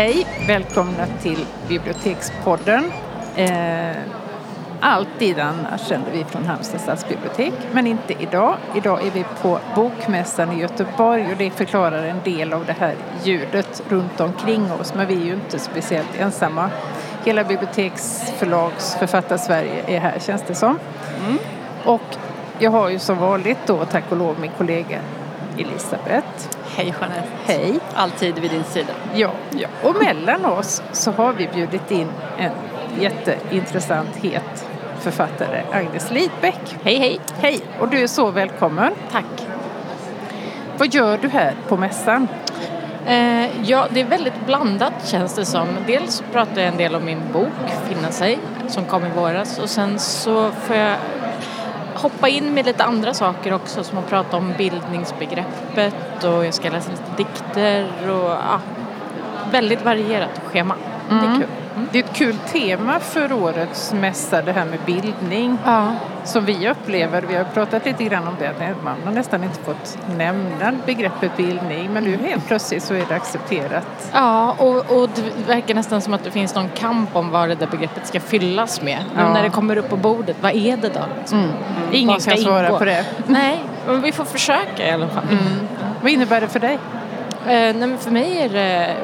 Hej, välkomna till Bibliotekspodden. Eh, alltid annars sänder vi från Halmstad stadsbibliotek, men inte idag. Idag är vi på Bokmässan i Göteborg och det förklarar en del av det här ljudet runt omkring oss. Men vi är ju inte speciellt ensamma. Hela biblioteksförlags Författarsverige är här känns det som. Mm. Och jag har ju som vanligt då tack och lov min kollega Elisabeth. Hej Jeanette. Hej. Alltid vid din sida. Ja. ja. Och mellan oss så har vi bjudit in en jätteintressant het författare, Agnes Lidbeck. Hej hej. Hej och du är så välkommen. Tack. Vad gör du här på mässan? Eh, ja, det är väldigt blandat känns det som. Dels pratar jag en del om min bok Finna sig som kom i våras och sen så får jag hoppa in med lite andra saker också som att prata om bildningsbegreppet och jag ska läsa lite dikter och ja, väldigt varierat schema. Mm. Det är mm. kul. Mm. Det är ett kul tema för årets mässa, det här med bildning. Ja. Som vi upplever, vi har pratat lite grann om det, man har nästan inte fått nämna begreppet bildning men nu helt plötsligt så är det accepterat. Ja, och, och det verkar nästan som att det finns någon kamp om vad det där begreppet ska fyllas med. Men ja. när det kommer upp på bordet, vad är det då? Liksom? Mm. Ingen kan svara ingå? på det. Nej, men vi får försöka i alla fall. Mm. Vad innebär det för dig? Eh, nej, för mig är det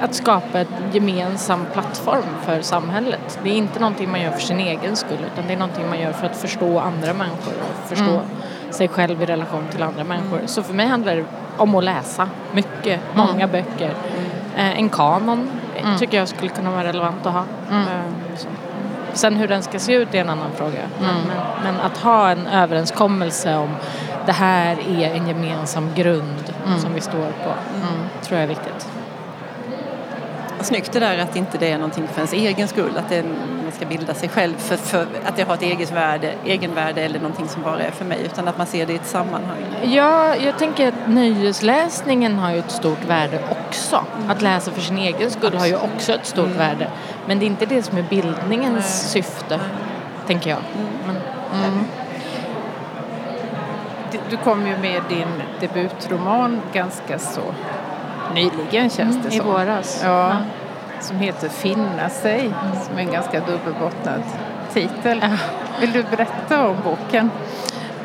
att skapa en gemensam plattform för samhället. Det är inte någonting man gör för sin egen skull utan det är någonting man gör för att förstå andra människor och förstå mm. sig själv i relation till andra människor. Så för mig handlar det om att läsa mycket, många mm. böcker. Eh, en kanon mm. tycker jag skulle kunna vara relevant att ha. Mm. Eh, Sen hur den ska se ut är en annan fråga. Mm. Men, men, att ha en överenskommelse om det här är en gemensam grund som vi står på tror jag är viktigt. Snyggt det där att inte det är någonting för ens egen skull, att det, man ska bilda sig själv för, för att det har ett eget värde, egenvärde eller någonting som bara är för mig, utan att man ser det i ett sammanhang. Ja, jag tänker att nöjesläsningen har ju ett stort värde också. Mm. Att läsa för sin egen skull har ju också ett stort mm. värde. Men det är inte det som är bildningens Nej. syfte, tänker jag. Mm. Men, mm. Du kom ju med din debutroman ganska så nyligen känns det mm, som. I våras. Ja, ja. Som heter Finna sig, mm. som är en ganska dubbelbottnad titel. Ja. Vill du berätta om boken?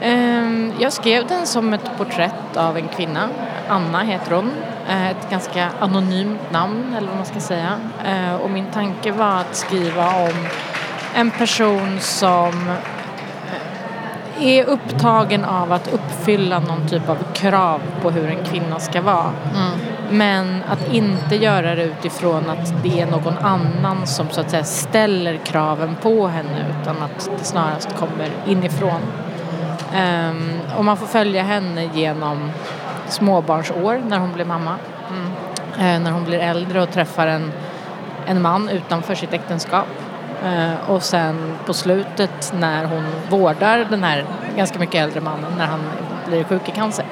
Ehm, jag skrev den som ett porträtt av en kvinna. Anna heter hon. Eh, ett ganska anonymt namn eller vad man ska säga. Eh, och min tanke var att skriva om en person som är upptagen av att uppfylla någon typ av krav på hur en kvinna ska vara. Mm. Men att inte göra det utifrån att det är någon annan som så att säga ställer kraven på henne utan att det snarast kommer inifrån. Um, och man får följa henne genom småbarnsår när hon blir mamma. Mm. Uh, när hon blir äldre och träffar en, en man utanför sitt äktenskap. Uh, och sen på slutet när hon vårdar den här ganska mycket äldre mannen när han blir sjuk i cancer.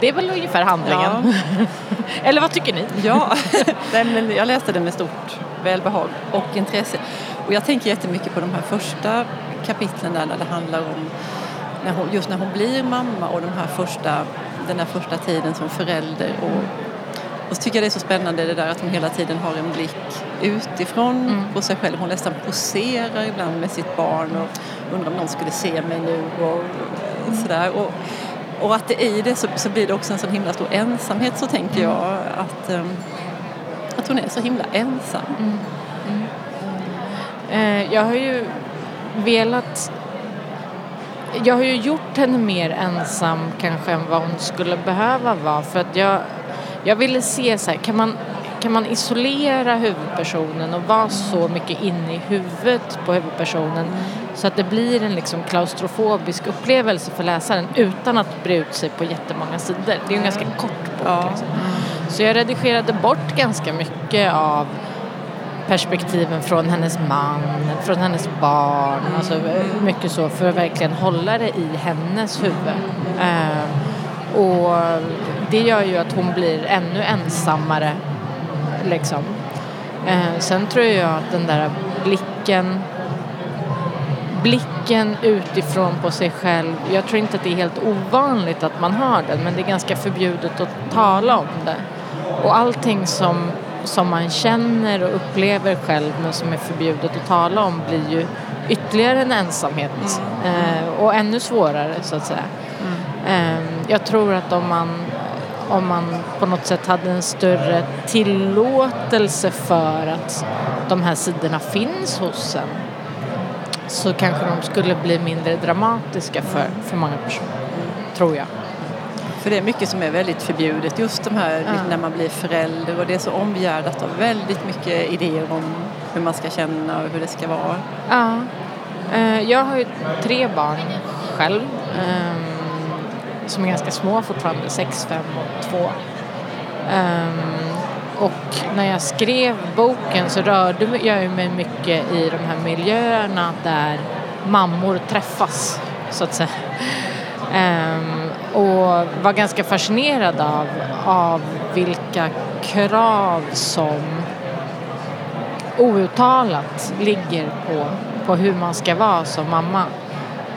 Det är väl ungefär handlingen. Ja. Eller vad tycker ni? Ja, jag läste den med stort välbehag och intresse. Och jag tänker jättemycket på de här första kapitlen där när det handlar om när hon, just när hon blir mamma och de här första, den här första tiden som förälder. Och, och så tycker jag det är så spännande det där att hon hela tiden har en blick utifrån mm. på sig själv. Hon nästan poserar ibland med sitt barn och undrar om någon skulle se mig nu och sådär. Och, och att det i det så, så, blir det också en sån himla stor ensamhet så tänker jag att, um, att hon är så himla ensam. Mm. Mm. Eh, jag har ju velat jag har ju gjort henne mer ensam kanske än vad hon skulle behöva vara för att jag, jag ville se så här, kan man, kan man isolera huvudpersonen och vara så mycket inne i huvudet på huvudpersonen så att det blir en liksom klaustrofobisk upplevelse för läsaren utan att bre ut sig på jättemånga sidor. Det är ju en ganska kort bok. Ja. Liksom. Så jag redigerade bort ganska mycket av perspektiven från hennes man, från hennes barn, mm. alltså mycket så för att verkligen hålla det i hennes huvud. Uh, och det gör ju att hon blir ännu ensammare liksom. Uh, sen tror jag att den där blicken blicken utifrån på sig själv. Jag tror inte att det är helt ovanligt att man har den men det är ganska förbjudet att tala om det. och allting som, som man känner och upplever själv men som är förbjudet att tala om blir ju ytterligare en ensamhet eh, och ännu svårare så att säga. Eh, jag tror att om man, om man på något sätt hade en större tillåtelse för att de här sidorna finns hos en så kanske de skulle bli mindre dramatiska för, för många personer, tror jag. För det är mycket som är väldigt förbjudet, just de här Ja. när man blir förälder och det är så omgärdat av väldigt mycket idéer om hur man ska känna och hur det ska vara. Ja. Eh, Jag har ju tre barn själv ehm, som är ganska små fortfarande, sex, fem och två. När jag skrev boken så rörde jag mig mycket i de här miljöerna där mammor träffas, så att säga. Ehm, och var ganska fascinerad av, av vilka krav som outtalat ligger på, på hur man ska vara som mamma.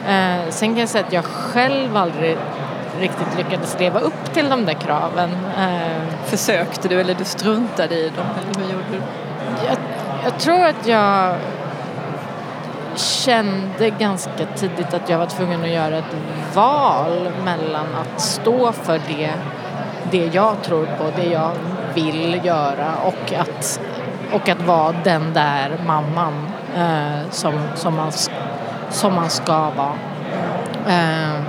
Eh, sen kan jag säga att jag själv aldrig riktigt lyckades leva upp till de där kraven. Eh, Försökte du eller du struntade i dem? Eller hur gjorde du? jag, jag tror att jag kände ganska tidigt att jag var tvungen att göra ett val mellan att stå för det, det jag tror på, det jag vill göra och att, och att vara den där mamman eh, som, som, man, som man ska vara. Eh,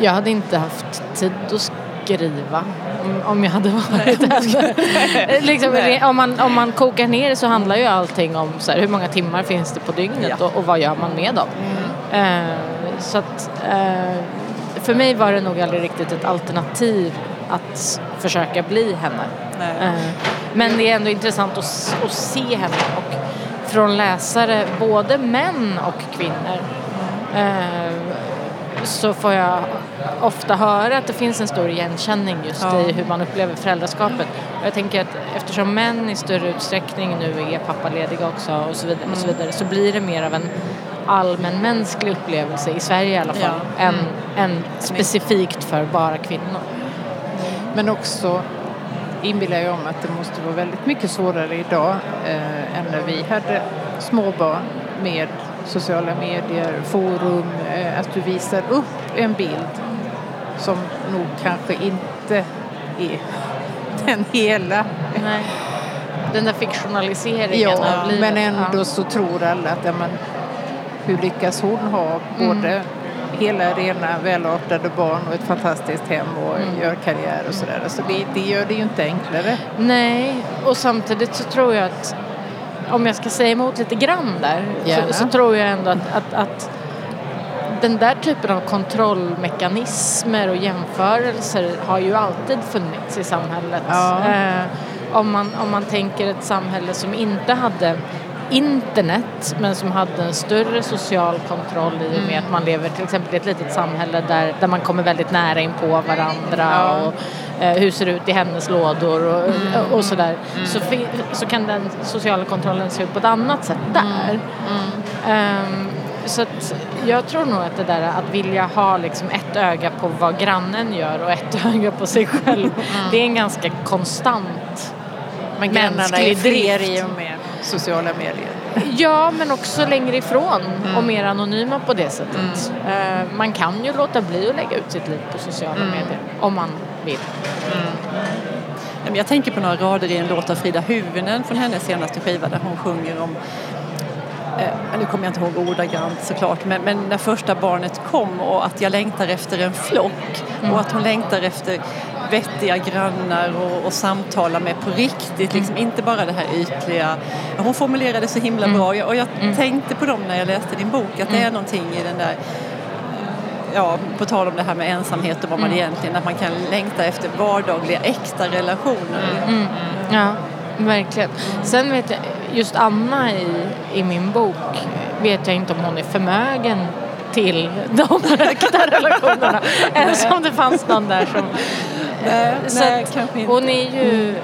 jag hade inte haft tid att skriva om, om jag hade varit liksom, om, man, om man kokar ner det så handlar ju allting om så här, hur många timmar finns det på dygnet Ja. och, och vad gör man med dem. Eh, så att eh, för mig var det nog aldrig riktigt ett alternativ att försöka bli henne. Eh, Men det är ändå intressant att, att se henne och från läsare, både män och kvinnor, eh, så får jag ofta höra att det finns en stor igenkänning just Ja. i hur man upplever föräldraskapet. Och jag tänker att eftersom män i större utsträckning nu är pappalediga också och så vidare, och så, vidare så blir det mer av en allmänmänsklig upplevelse, i Sverige i alla fall, Ja. än, än specifikt för bara kvinnor. Men också inbillar jag om att det måste vara väldigt mycket svårare idag eh, än när vi hade småbarn med sociala medier, forum, eh, att du visar upp en bild som nog kanske inte är den hela. Nej. Den där fiktionaliseringen Ja, av livet. men ändå så tror alla att ja, men, hur lyckas hon ha både hela rena välartade barn och ett fantastiskt hem och gör karriär och sådär. Så det, det gör det ju inte enklare. Nej, och samtidigt så tror jag att om jag ska säga emot lite grann där så, så tror jag ändå att, att, att den där typen av kontrollmekanismer och jämförelser har ju alltid funnits i samhället. Ja. Eh, om, man, om man tänker ett samhälle som inte hade internet men som hade en större social kontroll i och med att man lever till exempel i ett litet samhälle där, där man kommer väldigt nära in på varandra Ja. och eh, hur ser det ut i hennes lådor och, och sådär. Så, fi- så kan den sociala kontrollen se ut på ett annat sätt där. Ehm, så jag tror nog att det där att vilja ha liksom ett öga på vad grannen gör och ett öga på sig själv det är en ganska konstant Men mänsklig drift. i och med sociala medier. Ja, men också längre ifrån och mer anonyma på det sättet. Eh, man kan ju låta bli att lägga ut sitt liv på sociala medier om man vill. Men Jag tänker på några rader i en låt av Frida Huvuden från hennes senaste skiva där hon sjunger om eh, nu kommer jag inte ihåg ordagrant såklart, men, men när första barnet kom och att jag längtar efter en flock och att hon längtar efter vettiga grannar och, och samtala med på riktigt, liksom inte bara det här ytliga. Hon formulerade så himla bra. Och jag, och jag tänkte på dem när jag läste din bok, att det är någonting i den där Ja, på tal om det här med ensamhet och vad man egentligen, att man kan längta efter vardagliga, äkta relationer. Ja, verkligen. Sen vet jag, just Anna i, i min bok vet jag inte om hon är förmögen till de äkta relationerna. Än som det fanns någon där som... Nej, Så nej, att hon är ju...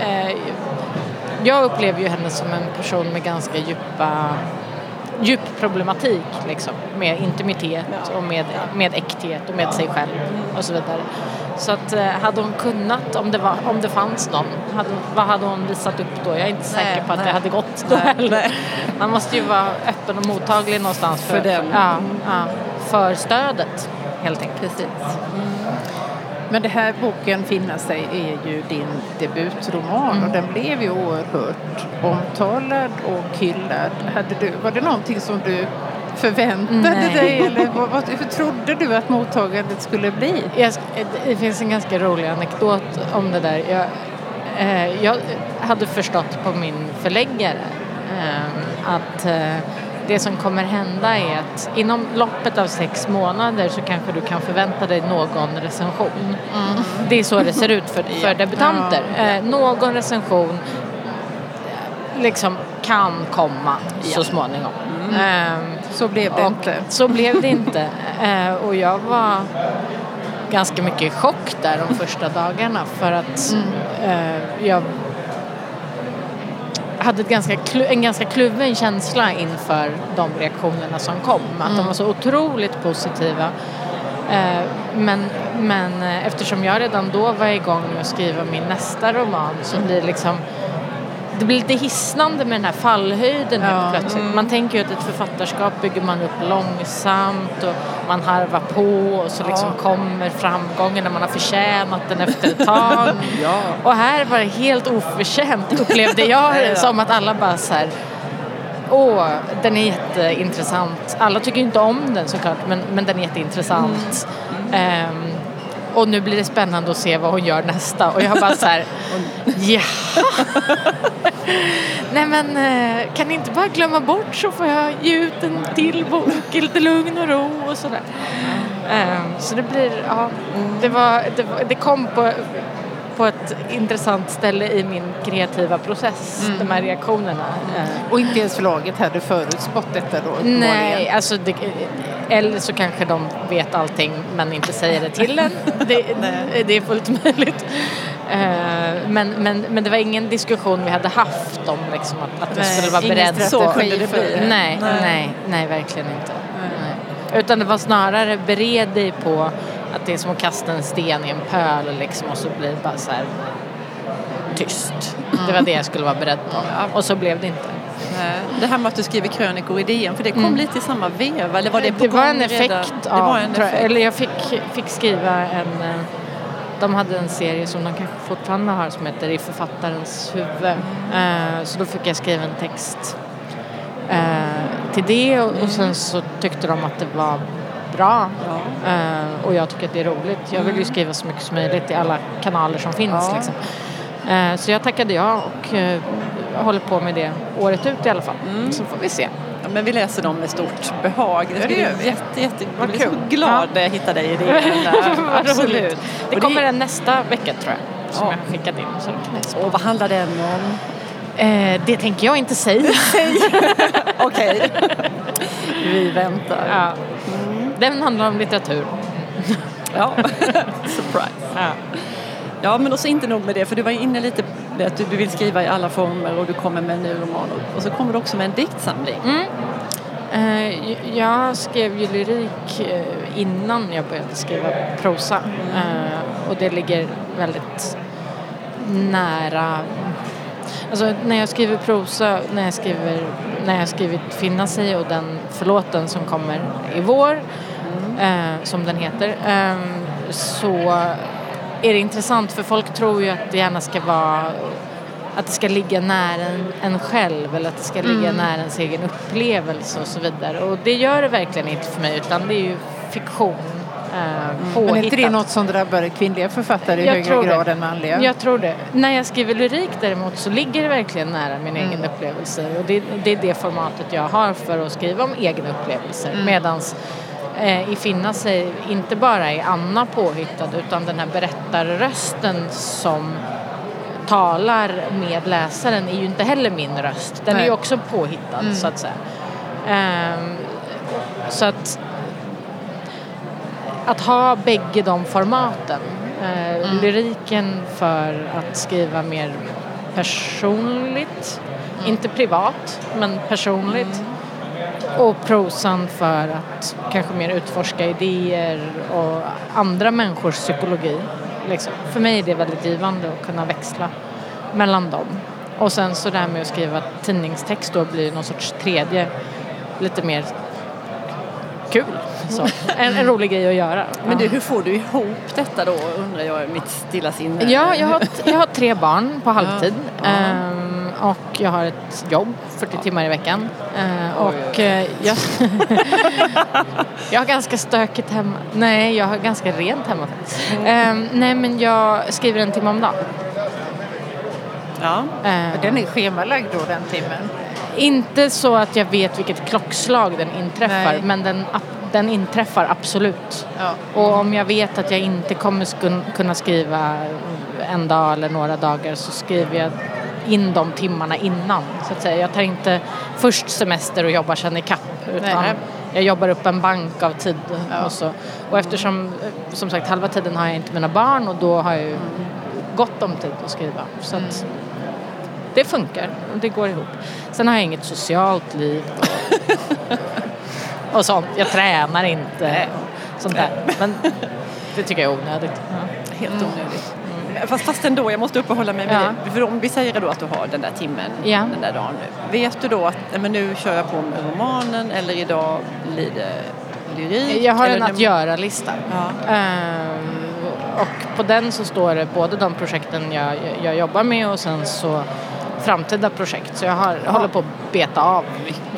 Eh, jag upplever ju henne som en person med ganska djupa djup problematik liksom, med intimitet och med, med äkthet och med sig själv och så vidare. Så att eh, hade hon kunnat, om det, var, om det fanns någon, hade, vad hade hon visat upp då? Jag är inte Nej, säker på att nej. det hade gått då Nej, heller. Man måste ju vara öppen och mottaglig någonstans för, För den. ja, ja, för stödet helt enkelt. Precis. Men det här boken Finna sig är ju din debutroman Mm. och den blev ju oerhört omtalad och hyllad. Hade du, var det någonting som du förväntade Nej. dig eller vad, vad, hur trodde du att mottagandet skulle bli? Jag, det finns en ganska rolig anekdot om det där. Jag, eh, jag hade förstått på min förläggare eh, att eh, det som kommer hända är att inom loppet av sex månader så kanske du kan förvänta dig någon recension. Det är så det ser ut för, för debutanter. Eh, någon recension liksom kan komma så småningom. Ehm, Så blev det inte. Så blev det inte. Eh, och jag var ganska mycket i chock där de första dagarna för att eh, jag hade ett ganska en ganska kluven känsla inför de reaktionerna som kom. Att de var så otroligt positiva. Eh, men, men eh, eftersom jag redan då var igång med att skriva min nästa roman så blir det liksom det blir lite hisnande med den här fallhöjden Ja, helt plötsligt. Man tänker ju att ett författarskap bygger man upp långsamt och man harvar på och så liksom kommer framgången när man har förtjänat den efter ett tag. Ja. Och här var det helt oförtjänt upplevde jag det som att alla bara så här Åh, den är jätteintressant. Alla tycker inte om den såklart, men, men den är jätteintressant. Ehm, och nu blir det spännande att se vad hon gör nästa. Och jag bara så här, ja. Nej men eh, kan ni inte bara glömma bort så får jag ge ut en till bok i lite lugn och ro och sådär. Ehm, så det blir, ja, det, var, det, var, det kom på, på ett intressant ställe i min kreativa process, de här reaktionerna. Ehm, Och inte ens förlaget hade förutspått detta då? Nej, alltså det, eller så kanske de vet allting men inte säger det till en. Det, det är fullt möjligt. Eh, Men, men, men det var ingen diskussion vi hade haft om liksom att, att Nej, skulle vara beredd på... kunde det bli. Nej, Nej. nej, nej, verkligen inte. Nej. Utan det var snarare bered dig på att det är som att kasta en sten i en pöl liksom, och så blir det bara så här tyst. Det var det jag skulle vara beredd på. Och så blev det inte. Det här med att du skriver krönikor i DN, för det kom Mm. lite i samma veva, eller var det på det var en effekt redan? av, en effekt. eller jag fick, fick skriva en, eh, de hade en serie som de kanske fortfarande har som heter I författarens huvud. Eh, så då fick jag skriva en text eh, till det och sen så tyckte de att det var bra. Ja. Eh, och jag tycker att det är roligt. Jag vill ju skriva så mycket som möjligt i alla kanaler som finns. Ja. Liksom. Eh, så jag tackade ja och eh, håller på med det året ut i alla fall. Så får vi se. Ja, men vi läser dem med stort behag. Det, det vi. jätte, jätte, jag blir så glad när jag hittar dig i. Vad Absolut. Det kommer en nästa vecka tror jag. Som Ja. jag skickat in. Så det Och vad handlar den om? Eh, det tänker jag inte säga. Okej. vi väntar. ja. Den handlar om litteratur. Ja. Surprise. Ja. Ja, men också inte nog med det, för du var inne lite på att du, du vill skriva i alla former och du kommer med en ny roman och, och så kommer du också med en diktsamling. Eh, jag skrev ju lyrik eh, innan jag började skriva prosa. Eh, och det ligger väldigt nära Alltså när jag skriver prosa, när jag skriver, när jag skrivit Finna sig och den förlåten som kommer i vår, eh, som den heter, eh, så är det intressant för folk tror ju att det gärna ska vara att det ska ligga nära en, en själv eller att det ska ligga nära ens egen upplevelse och så vidare. Och det gör det verkligen inte för mig utan det är ju fiktion. Eh, Men är inte det något som drabbar kvinnliga författare i Jag högre tror det. grad än manliga? Jag tror det. När jag skriver lyrik däremot så ligger det verkligen nära min egen upplevelse och det, det är det formatet jag har för att skriva om egna upplevelser. Mm. Medans eh, i Finna sig inte bara är Anna påhittad utan den här berättarrösten som talar med läsaren är ju inte heller min röst. Den är Nej. ju också påhittad så att säga. Ehm, så att att ha bägge de formaten. Eh, Lyriken för att skriva mer personligt, inte privat, men personligt. och prosan för att kanske mer utforska idéer och andra människors psykologi. Liksom. För mig är det väldigt givande att kunna växla mellan dem. Och sen så det här med att skriva tidningstext då blir någon sorts tredje, lite mer kul. Så. En, en rolig grej att göra. Men du, hur får du ihop detta då undrar jag i mitt stilla sinne? Ja, jag har, jag har tre barn på halvtid. Ja. Ehm, och jag har ett jobb 40 timmar i veckan. Ehm, och eh, jag, jag har ganska stökigt hemma. Nej, jag har ganska rent hemma faktiskt. Ehm, nej, men jag skriver en timme om dagen. Ja. Ehm, Den är schemalagd då den timmen. Inte så att jag vet vilket klockslag den inträffar, Nej. men den, den inträffar absolut. Ja. Och om jag vet att jag inte kommer kunna skriva en dag eller några dagar så skriver jag in de timmarna innan. Så att säga. Jag tar inte först semester och jobbar sen i kapp utan Nej. jag jobbar upp en bank av tid. Ja. Och, så. och eftersom som sagt halva tiden har jag inte mina barn och då har jag ju gott om tid att skriva. Så Mm. att det funkar och det går ihop. Sen har jag inget socialt liv och, sånt. Jag tränar inte och sånt där. Men det tycker jag är onödigt. Ja. Helt onödigt. Fast, fast ändå, jag måste uppehålla mig med Ja. För om vi säger då att du har den där timmen, Ja. den där dagen. Vet du då att men nu kör jag på med romanen eller idag blir det lyrik? Jag har en att göra-lista. Ja. Ehm, och på den så står det både de projekten jag, jag jobbar med och sen så framtida projekt. Så jag har, jag håller på att beta av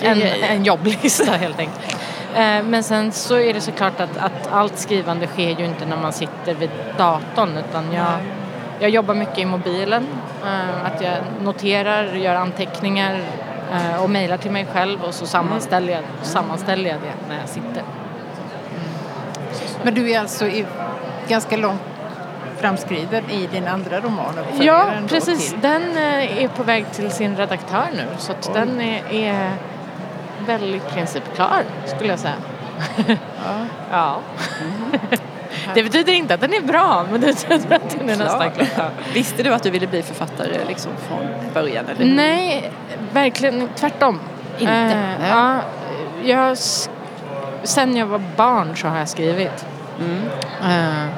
en, en jobblista helt enkelt. Eh, Men sen så är det såklart att, att allt skrivande sker ju inte när man sitter vid datorn utan jag, jag jobbar mycket i mobilen. Eh, Att jag noterar, gör anteckningar eh, och mejlar till mig själv och så sammanställer jag, sammanställer jag det när jag sitter. Men du är alltså i, ganska långt framskriden i din andra roman Ja, precis. Den är på väg till sin redaktör nu så att den är, är väl i princip klar skulle jag säga. Ja. Ja. Det betyder inte att den är bra men det betyder att den är nästan klar. Visste du att du ville bli författare liksom från början? Eller? Nej, verkligen tvärtom. Inte? Eh, ja, jag, sen jag var barn så har jag skrivit. Mm. Eh,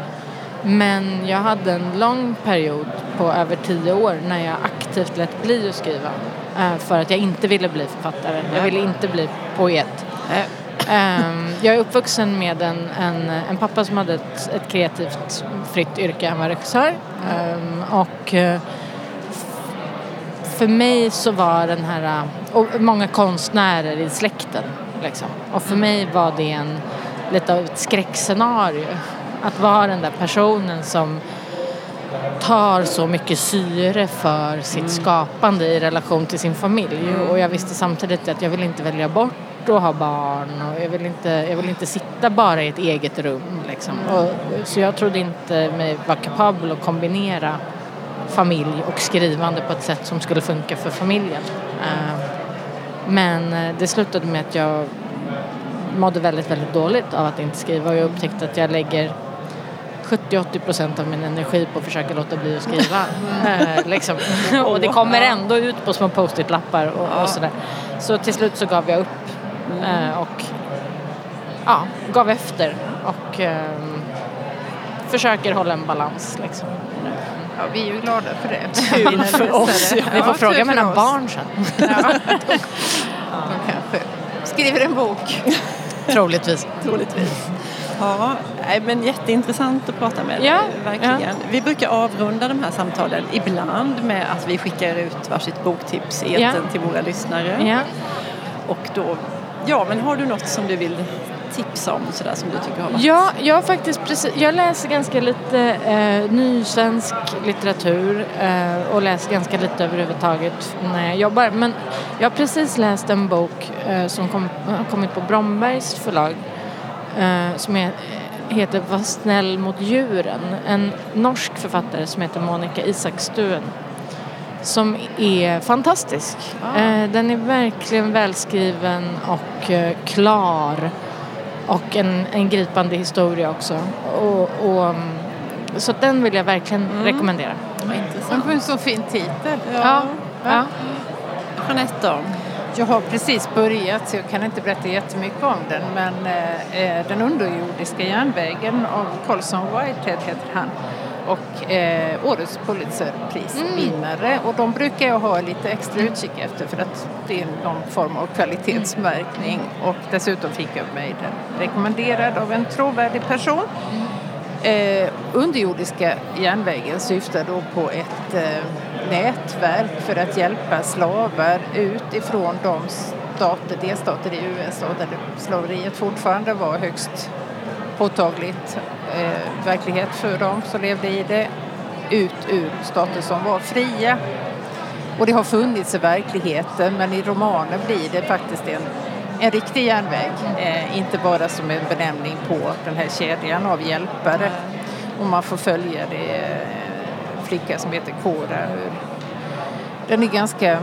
men jag hade en lång period på över tio år när jag aktivt lät bli att skriva. Eh, för att jag inte ville bli författare. Jag ville inte bli poet. Ehm, jag är uppvuxen med en, en, en pappa som hade ett, ett kreativt fritt yrke. Han var regissör. Ehm, och eh, för mig så var den här, eh, och många konstnärer i släkten. Liksom. Och för mig var det en, lite av ett skräckscenario. Att vara den där personen som tar så mycket syre för sitt skapande i relation till sin familj. Och jag visste samtidigt att jag vill inte välja bort att ha barn och jag vill inte, jag vill inte sitta bara i ett eget rum. Liksom. Och, så jag trodde inte mig vara kapabel att kombinera familj och skrivande på ett sätt som skulle funka för familjen. Eh, Men eh, det slutade med att jag mådde väldigt, väldigt dåligt av att inte skriva och jag upptäckte att jag lägger 70-80 procent av min energi på att försöka låta bli att skriva. Eh, liksom. och det kommer ändå ut på små post-it-lappar och, och sådär. Så till slut så gav jag upp eh, och ja, gav efter och ehm, försöker hålla en balans liksom. Ja, vi är ju glada för det. Tur för oss. Ja, Ni får tur fråga mina oss. barn sen. Ja. De kanske skriver en bok. Troligtvis. Troligtvis. Ja, men jätteintressant att prata med dig, Ja, verkligen. ja. Vi brukar avrunda de här samtalen ibland med att vi skickar ut varsitt boktips i Ja. till våra lyssnare. Ja. Och då, ja men har du något som du vill tipsa om sådär som du tycker har varit? Ja, jag faktiskt precis, jag läser ganska lite eh, ny svensk litteratur eh, och läser ganska lite överhuvudtaget när jag jobbar. Men jag har precis läst en bok eh, som kom, kommit på Brombergs förlag eh, som är, heter Var snäll mot djuren. En norsk författare som heter Monica Isakstuen som är fantastisk. Ah. Eh, den är verkligen välskriven och eh, klar och en, en gripande historia också. Och, och, mm, så den vill jag verkligen rekommendera. Vad Man intressant. en så fin titel. Ja, ja. Jeanette då? Jag har precis börjat så jag kan inte berätta jättemycket om den men eh, Den underjordiska järnvägen av Colson Whitehead heter han. Och eh, årets Pulitzerprisvinnare. Mm. och de brukar jag ha lite extra utkik efter för att det är någon form av kvalitetsmärkning. Och dessutom fick jag mig den rekommenderad av en trovärdig person. Eh, underjordiska järnvägen syftar då på ett eh, nätverk för att hjälpa slavar ut ifrån de stater, delstater i USA där slaveriet fortfarande var högst påtagligt eh, verklighet för dem som levde i det ut ur stater som var fria. Och det har funnits i verkligheten men i romanen blir det faktiskt en, en riktig järnväg. Eh, inte bara som en benämning på den här kedjan av hjälpare. Och man får följa det eh, flicka som heter Cora. Den är ganska,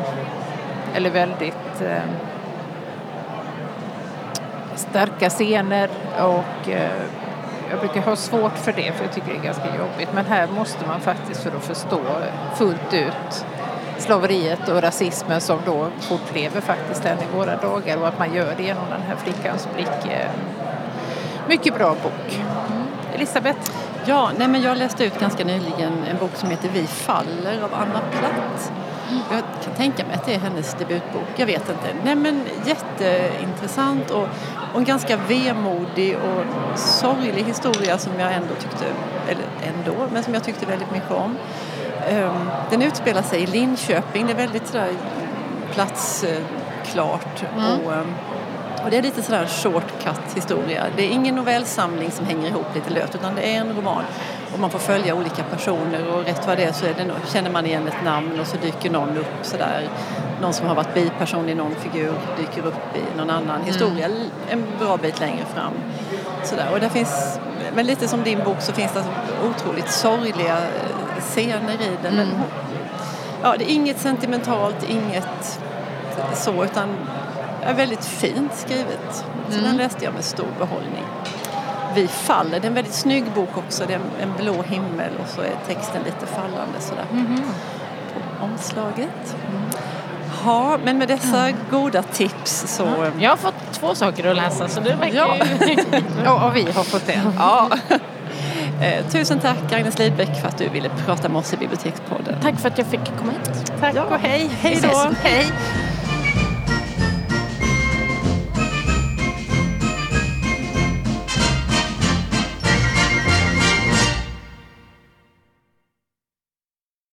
eller väldigt eh, starka scener och eh, jag brukar ha svårt för det för jag tycker det är ganska jobbigt. Men här måste man faktiskt för att förstå fullt ut slaveriet och rasismen som då fortlever faktiskt än i våra dagar och att man gör det genom den här flickans blick. Eh, mycket bra bok. Elisabeth? Ja, nej men jag läste ut ganska nyligen en bok som heter Vi faller av Anna Platt. Jag kan tänka mig att det är hennes debutbok, jag vet inte. Nej men jätteintressant och, och en ganska vemodig och sorglig historia som jag ändå tyckte, eller ändå, men som jag tyckte väldigt mycket om. Um, den utspelar sig i Linköping, det är väldigt sådär platsklart. Mm. Och, um, och det är lite sådär shortcut historia. Det är ingen novellsamling som hänger ihop lite löst utan det är en roman. Och man får följa olika personer och rätt vad det är så är det, känner man igen ett namn och så dyker någon upp sådär. Någon som har varit biperson i någon figur dyker upp i någon annan mm. historia en bra bit längre fram. Sådär. Och där finns, men lite som din bok så finns det otroligt sorgliga eh, scener i den. Mm. ja, det är inget sentimentalt, inget så utan är väldigt fint skrivet. Så mm. den läste jag med stor behållning. Vi faller, det är en väldigt snygg bok också. Det är en blå himmel och så är texten lite fallande sådär mm. på omslaget. Mm. Ja, men med dessa mm. goda tips så... Jag har fått två saker att läsa så det verkar ja. ju... ja, och vi har fått det. Ja. Eh, tusen tack Agnes Lidbeck för att du ville prata med oss i Bibliotekspodden. Tack för att jag fick komma hit. Tack ja. och hej. Hej då. Hej.